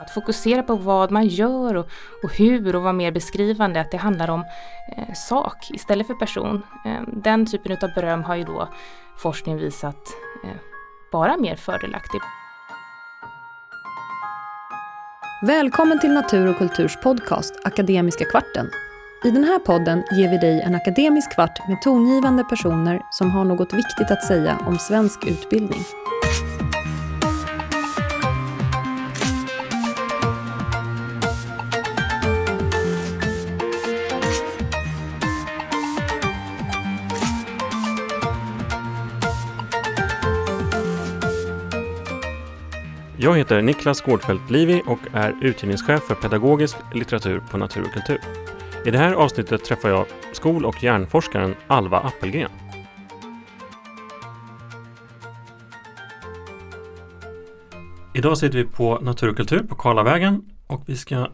Att fokusera på vad man gör och, och hur och vara mer beskrivande, att det handlar om eh, sak istället för person. Eh, den typen av beröm har ju då forskning visat eh, vara mer fördelaktig. Välkommen till Natur och kulturs podcast Akademiska kvarten. I den här podden ger vi dig en akademisk kvart med tongivande personer som har något viktigt att säga om svensk utbildning. Jag heter Niklas Gårdfeldt Livi och är utgivningschef för pedagogisk litteratur på Natur och kultur. I det här avsnittet träffar jag skol och hjärnforskaren Alva Appelgren. Idag sitter vi på Natur och kultur på Karlavägen och vi ska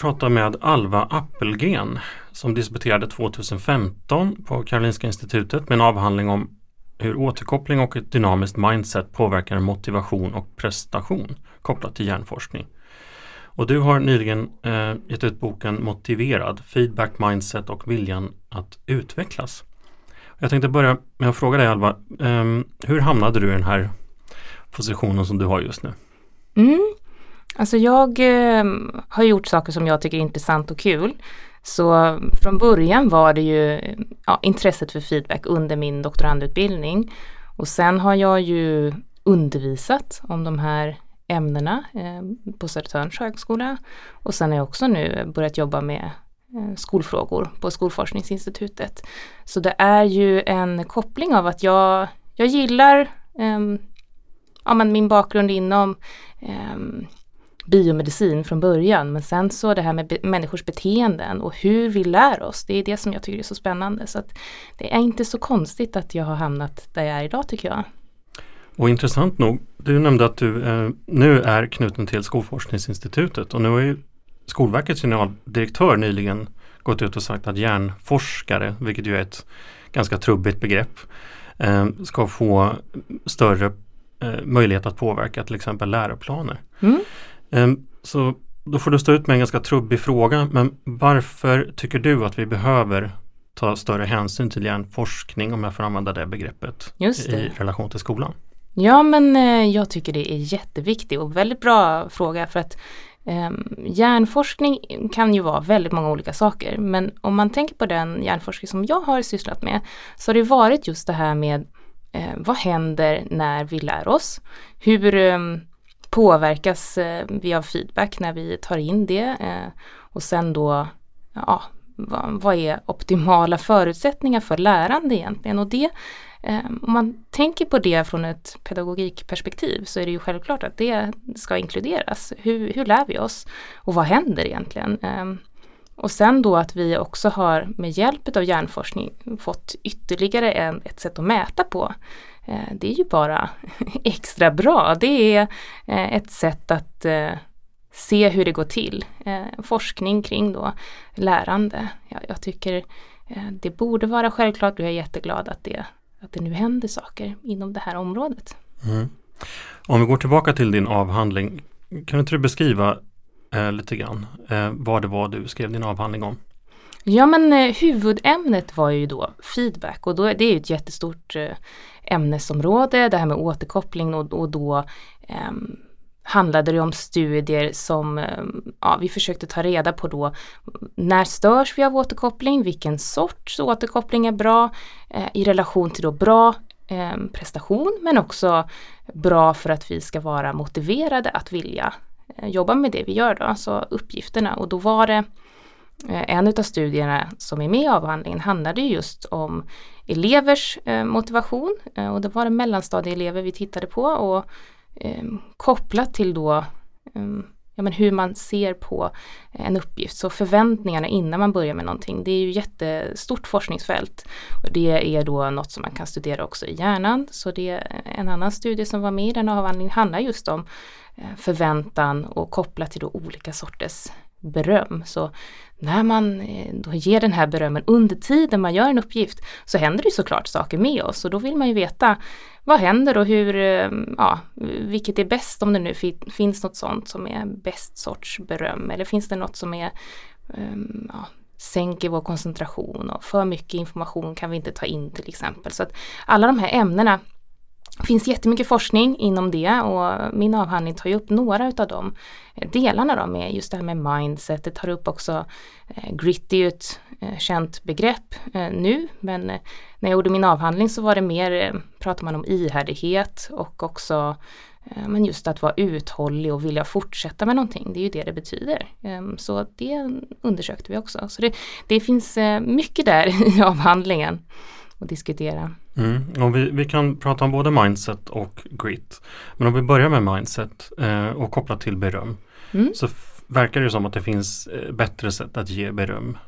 prata med Alva Appelgren som disputerade 2015 på Karolinska institutet med en avhandling om hur återkoppling och ett dynamiskt mindset påverkar motivation och prestation kopplat till hjärnforskning. Och du har nyligen eh, gett ut boken Motiverad, feedback, mindset och viljan att utvecklas. Jag tänkte börja med att fråga dig Alva, eh, hur hamnade du i den här positionen som du har just nu? Mm. Alltså jag eh, har gjort saker som jag tycker är intressant och kul. Så från början var det ju ja, intresset för feedback under min doktorandutbildning. Och sen har jag ju undervisat om de här ämnena eh, på Södertörns högskola. Och sen har jag också nu börjat jobba med eh, skolfrågor på Skolforskningsinstitutet. Så det är ju en koppling av att jag, jag gillar eh, ja, men min bakgrund inom eh, biomedicin från början. Men sen så det här med be människors beteenden och hur vi lär oss. Det är det som jag tycker är så spännande. Så det är inte så konstigt att jag har hamnat där jag är idag tycker jag. Och intressant nog, du nämnde att du eh, nu är knuten till Skolforskningsinstitutet och nu har ju Skolverkets generaldirektör nyligen gått ut och sagt att hjärnforskare, vilket ju är ett ganska trubbigt begrepp, eh, ska få större eh, möjlighet att påverka till exempel läroplaner. Mm. Ehm, så då får du stå ut med en ganska trubbig fråga, men varför tycker du att vi behöver ta större hänsyn till hjärnforskning, om jag får använda det begreppet, det. i relation till skolan? Ja, men eh, jag tycker det är jätteviktigt och väldigt bra fråga för att eh, hjärnforskning kan ju vara väldigt många olika saker. Men om man tänker på den hjärnforskning som jag har sysslat med så har det varit just det här med eh, vad händer när vi lär oss? Hur eh, påverkas eh, vi av feedback när vi tar in det eh, och sen då ja, vad, vad är optimala förutsättningar för lärande egentligen och det eh, om man tänker på det från ett pedagogikperspektiv så är det ju självklart att det ska inkluderas. Hur, hur lär vi oss och vad händer egentligen? Eh, och sen då att vi också har med hjälp av hjärnforskning fått ytterligare en, ett sätt att mäta på. Eh, det är ju bara extra bra. Det är eh, ett sätt att eh, se hur det går till. Eh, forskning kring då lärande. Jag tycker eh, det borde vara självklart och jag är jätteglad att det, att det nu händer saker inom det här området. Mm. Om vi går tillbaka till din avhandling, kan inte du beskriva eh, lite grann eh, vad det var du skrev din avhandling om? Ja men eh, huvudämnet var ju då feedback och då, det är ju ett jättestort eh, ämnesområde, det här med återkoppling och, och då eh, handlade det om studier som ehm, ja, vi försökte ta reda på då. När störs vi av återkoppling? Vilken sorts återkoppling är bra eh, i relation till då bra eh, prestation men också bra för att vi ska vara motiverade att vilja Eh, jobba med det vi gör då, alltså uppgifterna och då var det eh, en av studierna som är med i avhandlingen handlade just om elevers eh, motivation och det var det mellanstadieelever vi tittade på och ehm, kopplat till då ehm, ja, men hur man ser på en uppgift. Så förväntningarna innan man börjar med någonting. Det är ju jättestort forskningsfält. Och det är då något som man kan studera också i hjärnan. Så det är en annan studie som var med i den avhandlingen handlar just om Eh, förväntan och kopplat till då olika sorters beröm. Så när man eh, då ger den här berömmen under tiden man gör en uppgift så händer det såklart saker med oss och då vill man ju veta vad händer och hur, eh, ja, vilket är bäst om det nu finns något sånt som är bäst sorts beröm eller finns det något som är ehm, ja, sänker vår koncentration och för mycket information kan vi inte ta in till exempel. Så att alla de här ämnena det finns jättemycket forskning inom det och min avhandling tar ju upp några utav de eh, delarna då med just det här med mindset. Det tar upp också eh, gritty, ett eh, känt begrepp nu men när jag gjorde min avhandling så var det mer, pratar man om ihärdighet och också men just att vara uthållig och vilja fortsätta med någonting, det är ju det det betyder. Ehm, så det undersökte vi också. Så det, det finns mycket där i avhandlingen att diskutera. Mm. Och vi, vi kan prata om både mindset och grit. Men om vi börjar med mindset eh, och kopplat till beröm. Mm. Så verkar det som att det finns eh, bättre sätt att ge beröm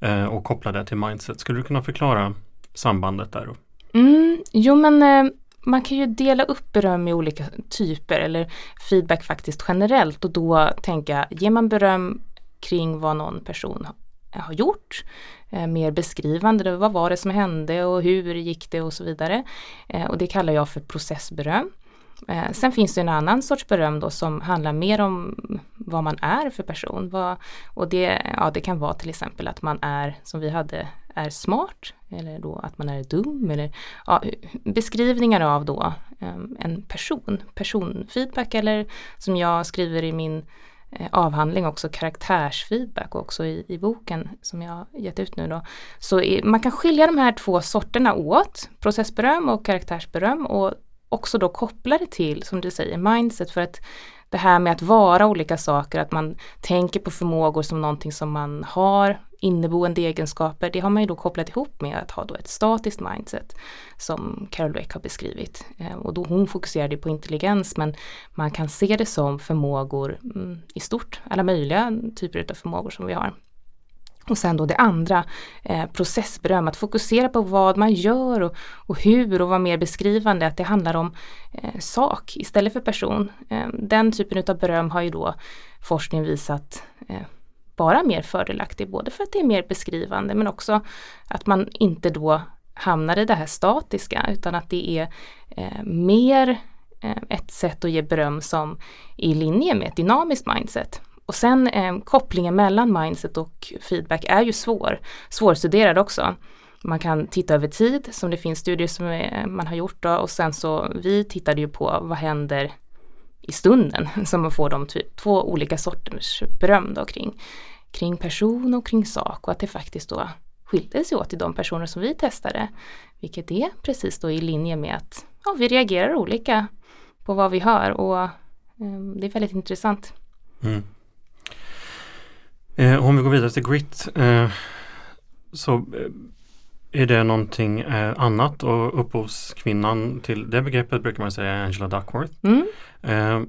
eh, och koppla det till mindset. Skulle du kunna förklara sambandet där? Mm, jo men eh, man kan ju dela upp beröm i olika typer eller feedback faktiskt generellt och då tänka, ger man beröm kring vad någon person har gjort eh, mer beskrivande. Vad var det som hände och hur gick det och så vidare. Eh, och det kallar jag för processberöm. Eh, sen finns det en annan sorts beröm då som handlar mer om vad man är för person. Vad, och det, ja, det kan vara till exempel att man är, som vi hade, är smart eller då att man är dum eller ja, beskrivningar av då eh, en person, personfeedback eller som jag skriver i min Eh, avhandling också, karaktärsfeedback också i, i boken som jag gett ut nu då. Så i, man kan skilja de här två sorterna åt, processberöm och karaktärsberöm och också då koppla det till, som du säger, mindset för att det här med att vara olika saker, att man tänker på förmågor som någonting som man har, inneboende egenskaper, det har man ju då kopplat ihop med att ha då ett statiskt mindset som Carol Dweck har beskrivit. Eh, och då hon fokuserade på intelligens men man kan se det som förmågor mm, i stort, alla möjliga typer av förmågor som vi har. Och sen då det andra, eh, processberöm, att fokusera på vad man gör och, och, hur och vara mer beskrivande, att det handlar om eh, sak istället för person. Eh, den typen av beröm har ju då forskningen visat eh, vara mer fördelaktig, både för att det är mer beskrivande men också att man inte då hamnar i det här statiska utan att det är eh, mer eh, ett sätt att ge beröm som är i linje med ett dynamiskt mindset. Och sen eh, kopplingen mellan mindset och feedback är ju svår, svårstuderad också. Man kan titta över tid som det finns studier som är, man har gjort då, och sen så vi tittade ju på vad händer i stunden som man får de två olika sorters beröm då kring, kring person och kring sak och att det faktiskt då skilde sig åt i de personer som vi testade. Vilket är precis då i linje med att ja, vi reagerar olika på vad vi hör och eh, det är väldigt intressant. Mm. Eh, om vi går vidare till grit eh, så eh, är det någonting eh, annat och upphovskvinnan till det begreppet brukar man säga Angela Duckworth. Mm. Eh,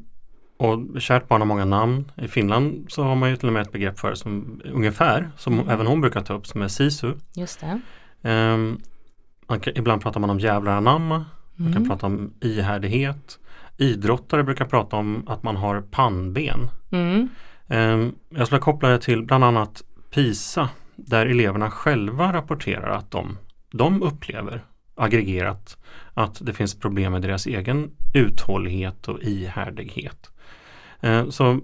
och kärt barn har många namn. I Finland så har man ju till och med ett begrepp för det som ungefär, som mm. även hon brukar ta upp, som är sisu. Just det. Eh, kan, ibland pratar man om jävlaranamma, mm. man kan mm. prata om ihärdighet. Idrottare brukar prata om att man har pannben. Mm. Eh, jag skulle koppla det till bland annat PISA där eleverna själva rapporterar att de, de upplever aggregerat att det finns problem med deras egen uthållighet och ihärdighet. Eh, så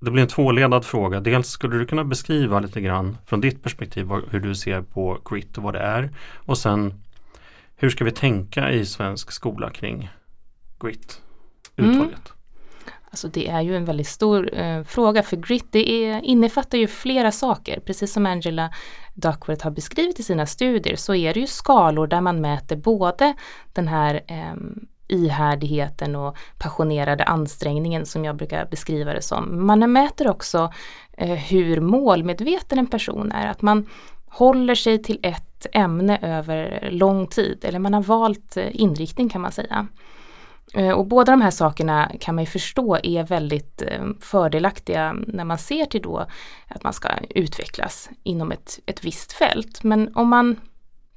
det blir en tvåledad fråga. Dels skulle du kunna beskriva lite grann från ditt perspektiv hur du ser på grit och vad det är. Och sen hur ska vi tänka i svensk skola kring grit, mm. uthållighet? Mm. Alltså det är ju en väldigt stor eh, fråga för grit det är, innefattar ju flera saker. Precis som Angela Duckworth har beskrivit i sina studier så är det ju skalor där man mäter både den här eh, ihärdigheten och passionerade ansträngningen som jag brukar beskriva det som. Man mäter också eh, hur målmedveten en person är, att man håller sig till ett ämne över lång tid eller man har valt eh, inriktning kan man säga. Eh, och båda de här sakerna kan man ju förstå är väldigt eh, fördelaktiga när man ser till då att man ska utvecklas inom ett, ett visst fält. Men om man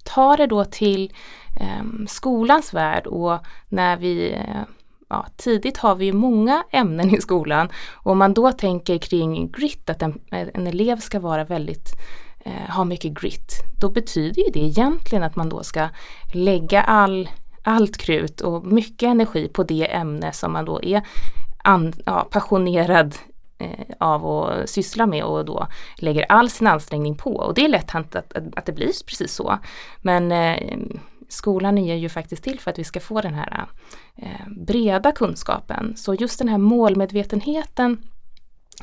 tar det då till eh, skolans värld och när vi eh, ja, tidigt har vi ju många ämnen i skolan och om man då tänker kring grit, att en, en elev ska vara väldigt eh, ha mycket grit, då betyder ju det egentligen att man då ska lägga all, allt krut och mycket energi på det ämne som man då är an, ja, passionerad eh, av att syssla med och då lägger all sin ansträngning på. Och det är lätt hänt att, att, att det blir precis så. Men eh, skolan är ju faktiskt till för att vi ska få den här eh, breda kunskapen. Så just den här målmedvetenheten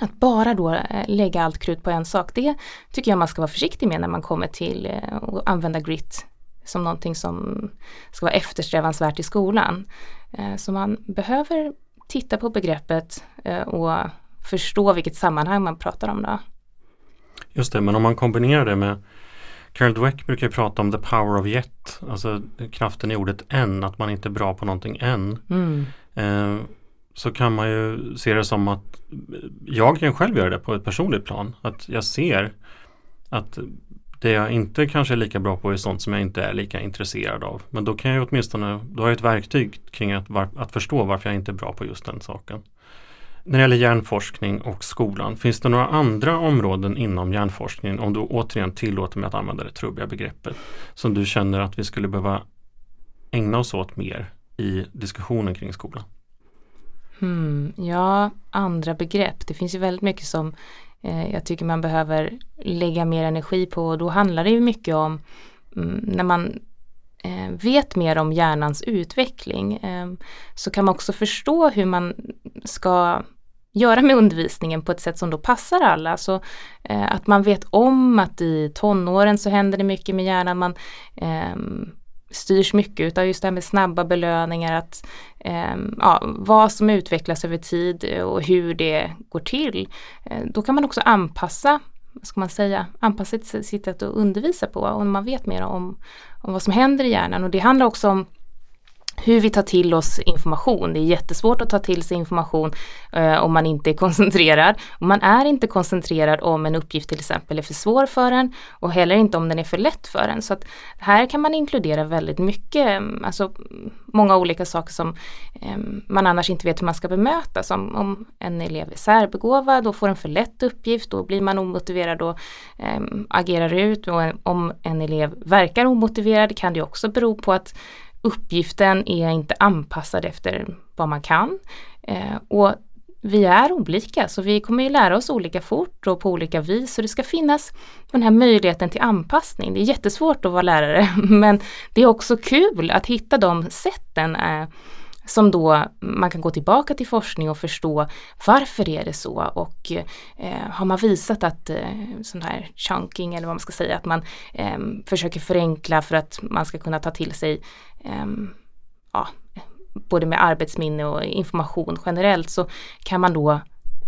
att bara då eh, lägga allt krut på en sak, det tycker jag man ska vara försiktig med när man kommer till eh, att använda grit som någonting som ska vara eftersträvansvärt i skolan. Eh, så man behöver titta på begreppet och förstå vilket sammanhang man pratar om då. Just det, men om man kombinerar det med Carol Dweck brukar prata om the power of yet, alltså kraften i ordet än, att man inte är bra på någonting än. Mm. Eh, så kan man ju se det som att jag kan själv göra det på ett personligt plan. Att jag ser att det jag inte kanske är lika bra på är sånt som jag inte är lika intresserad av. Men då kan jag åtminstone, då har jag ett verktyg kring att, att förstå varför jag inte är bra på just den saken. När det gäller hjärnforskning och skolan, finns det några andra områden inom hjärnforskningen, om du återigen tillåter mig att använda det trubbiga begreppet, som du känner att vi skulle behöva ägna oss åt mer i diskussionen kring skolan? Hmm, ja, andra begrepp. Det finns ju väldigt mycket som Eh, jag tycker man behöver lägga mer energi på och då handlar det ju mycket om mm, när man eh, vet mer om hjärnans utveckling eh, så kan man också förstå hur man ska göra med undervisningen på ett sätt som då passar alla. Så eh, att man vet om att i tonåren så händer det mycket med hjärnan. Man eh, styrs mycket utav just det här med snabba belöningar, att eh, ja, vad som utvecklas över tid och hur det går till. Eh, då kan man också anpassa vad ska man säga, anpassa sitt sätt att undervisa på och man vet mer om, om vad som händer i hjärnan och det handlar också om hur vi tar till oss information. Det är jättesvårt att ta till sig information eh, om man inte är koncentrerad. Om man är inte koncentrerad om en uppgift till exempel är för svår för en och heller inte om den är för lätt för en. Så att här kan man inkludera väldigt mycket, mm, alltså många olika saker som eh, man annars inte vet hur man ska bemöta. Som om en elev är särbegåvad och får en för lätt uppgift, då blir man omotiverad och eh, agerar ut. Och om en elev verkar omotiverad kan det också bero på att uppgiften är inte anpassad efter vad man kan. Eh, och vi är olika så vi kommer ju lära oss olika fort och på olika vis och det ska finnas den här möjligheten till anpassning. Det är jättesvårt att vara lärare men det är också kul att hitta de sätten eh, som då man kan gå tillbaka till forskning och förstå varför är det så. Och eh, har man visat att eh, sån här chunking eller vad man ska säga att man eh, försöker förenkla för att man ska kunna ta till sig eh, ja, både med arbetsminne och information generellt så kan man då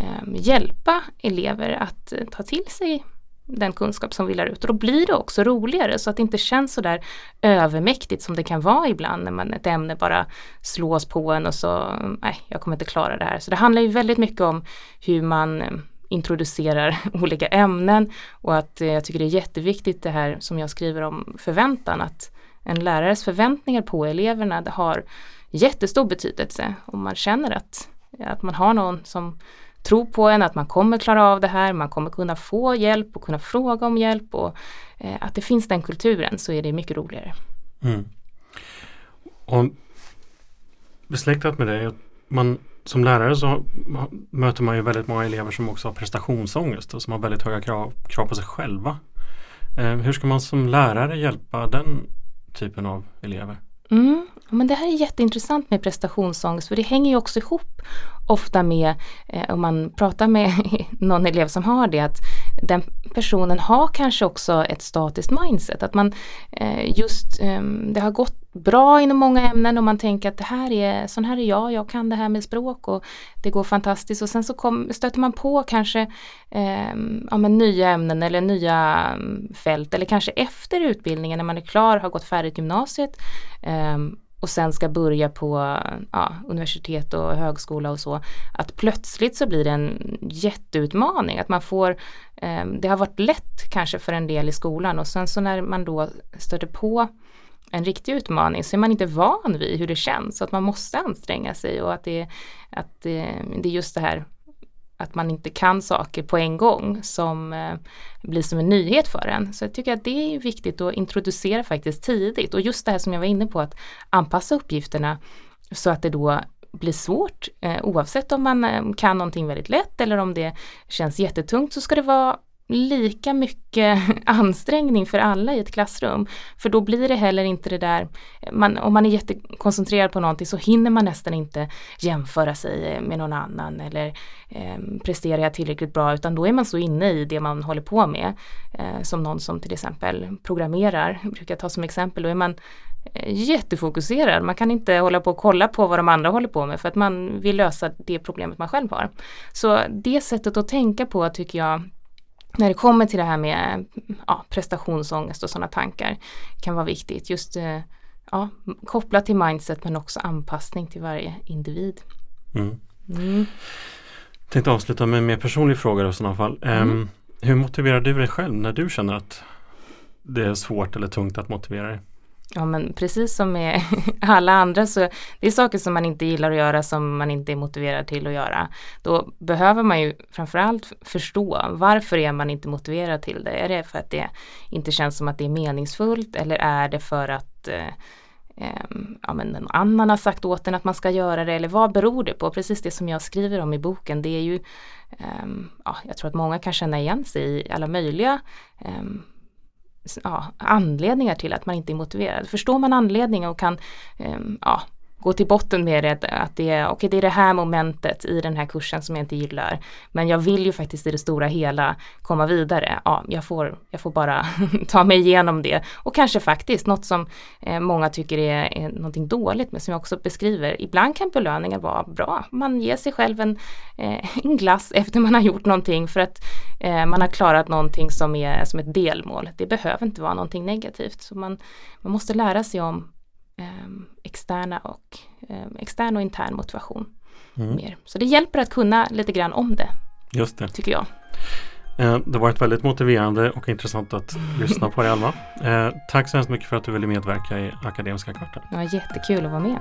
eh, hjälpa elever att eh, ta till sig den kunskap som vi lär ut. Och då blir det också roligare så att det inte känns så där övermäktigt som det kan vara ibland när man ett ämne bara slås på en och så nej, jag kommer inte klara det här. Så det handlar ju väldigt mycket om hur man eh, introducerar olika ämnen. Och att eh, jag tycker det är jätteviktigt det här som jag skriver om förväntan att en lärares förväntningar på eleverna det har jättestor betydelse. Om man känner att, att man har någon som tro på en, att man kommer klara av det här, man kommer kunna få hjälp och kunna fråga om hjälp och eh, att det finns den kulturen så är det mycket roligare. Mm. Och Besläktat med det, man, som lärare så möter man ju väldigt många elever som också har prestationsångest och som har väldigt höga krav, krav på sig själva. Eh, hur ska man som lärare hjälpa den typen av elever? Mm, men det här är jätteintressant med prestationsångest för det hänger ju också ihop ofta med, eh, om man pratar med någon elev som har det, att den personen har kanske också ett statiskt mindset. Att man eh, just, eh, det har gått bra inom många ämnen och man tänker att det här är, sån här är jag, jag kan det här med språk och det går fantastiskt. Och sen så kom, stöter man på kanske eh, ja, men nya ämnen eller nya mm, fält eller kanske efter utbildningen när man är klar, har gått färdigt gymnasiet eh, och sen ska börja på ja, universitet och högskola och så, att plötsligt så blir det en jätteutmaning, att man får, eh, det har varit lätt kanske för en del i skolan och sen så när man då stöter på en riktig utmaning så är man inte van vid hur det känns. Så att man måste anstränga sig och att det, att det, det är just det här att man inte kan saker på en gång som eh, blir som en nyhet för en. Så jag tycker att det är viktigt att introducera faktiskt tidigt och just det här som jag var inne på att anpassa uppgifterna så att det då blir svårt eh, oavsett om man eh, kan någonting väldigt lätt eller om det känns jättetungt så ska det vara lika mycket ansträngning för alla i ett klassrum. För då blir det heller inte det där, man, om man är jättekoncentrerad på någonting så hinner man nästan inte jämföra sig eh, med någon annan eller eh, presterar jag tillräckligt bra utan då är man så inne i det man håller på med. Eh, som någon som till exempel programmerar, brukar ta som exempel, då är man eh, jättefokuserad. Man kan inte hålla på och kolla på vad de andra håller på med för att man vill lösa det problemet man själv har. Så det sättet att tänka på tycker jag när det kommer till det här med ja, prestationsångest och sådana tankar kan vara viktigt. Just eh, ja, kopplat till mindset men också anpassning till varje individ. Mm. Mm. Tänkte avsluta med en mer personlig fråga i sådana fall. Mm. Um, hur motiverar du dig själv när du känner att det är svårt eller tungt att motivera dig? Ja men precis som med alla andra så det är saker som man inte gillar att göra som man inte är motiverad till att göra. Då behöver man ju framförallt förstå varför är man inte motiverad till det. Är det för att det inte känns som att det är meningsfullt eller är det för att eh, ja, men någon annan har sagt åt en att man ska göra det eller vad beror det på? Precis det som jag skriver om i boken det är ju eh, ja, jag tror att många kan känna igen sig i alla möjliga eh, ja, anledningar till att man inte är motiverad. Förstår man anledningen och kan ehm, ja, gå till botten med det, att det är, okay, det är det här momentet i den här kursen som jag inte gillar. Men jag vill ju faktiskt i det stora hela komma vidare. Ja, jag får, jag får bara ta mig igenom det. Och kanske faktiskt något som eh, många tycker är, är någonting dåligt, men som jag också beskriver. Ibland kan belöningar vara bra. Man ger sig själv en, eh, en glass efter man har gjort någonting för att eh, man har klarat någonting som är som ett delmål. Det behöver inte vara någonting negativt. Så man, man måste lära sig om externa och, ehm, extern och intern motivation. Mm. Mer. Så det hjälper att kunna lite grann om det. Just det. Tycker jag. Eh, det har varit väldigt motiverande och intressant att lyssna på dig Alma. Eh, tack så hemskt mycket för att du ville medverka i Akademiska kvarten. Var jättekul att vara med.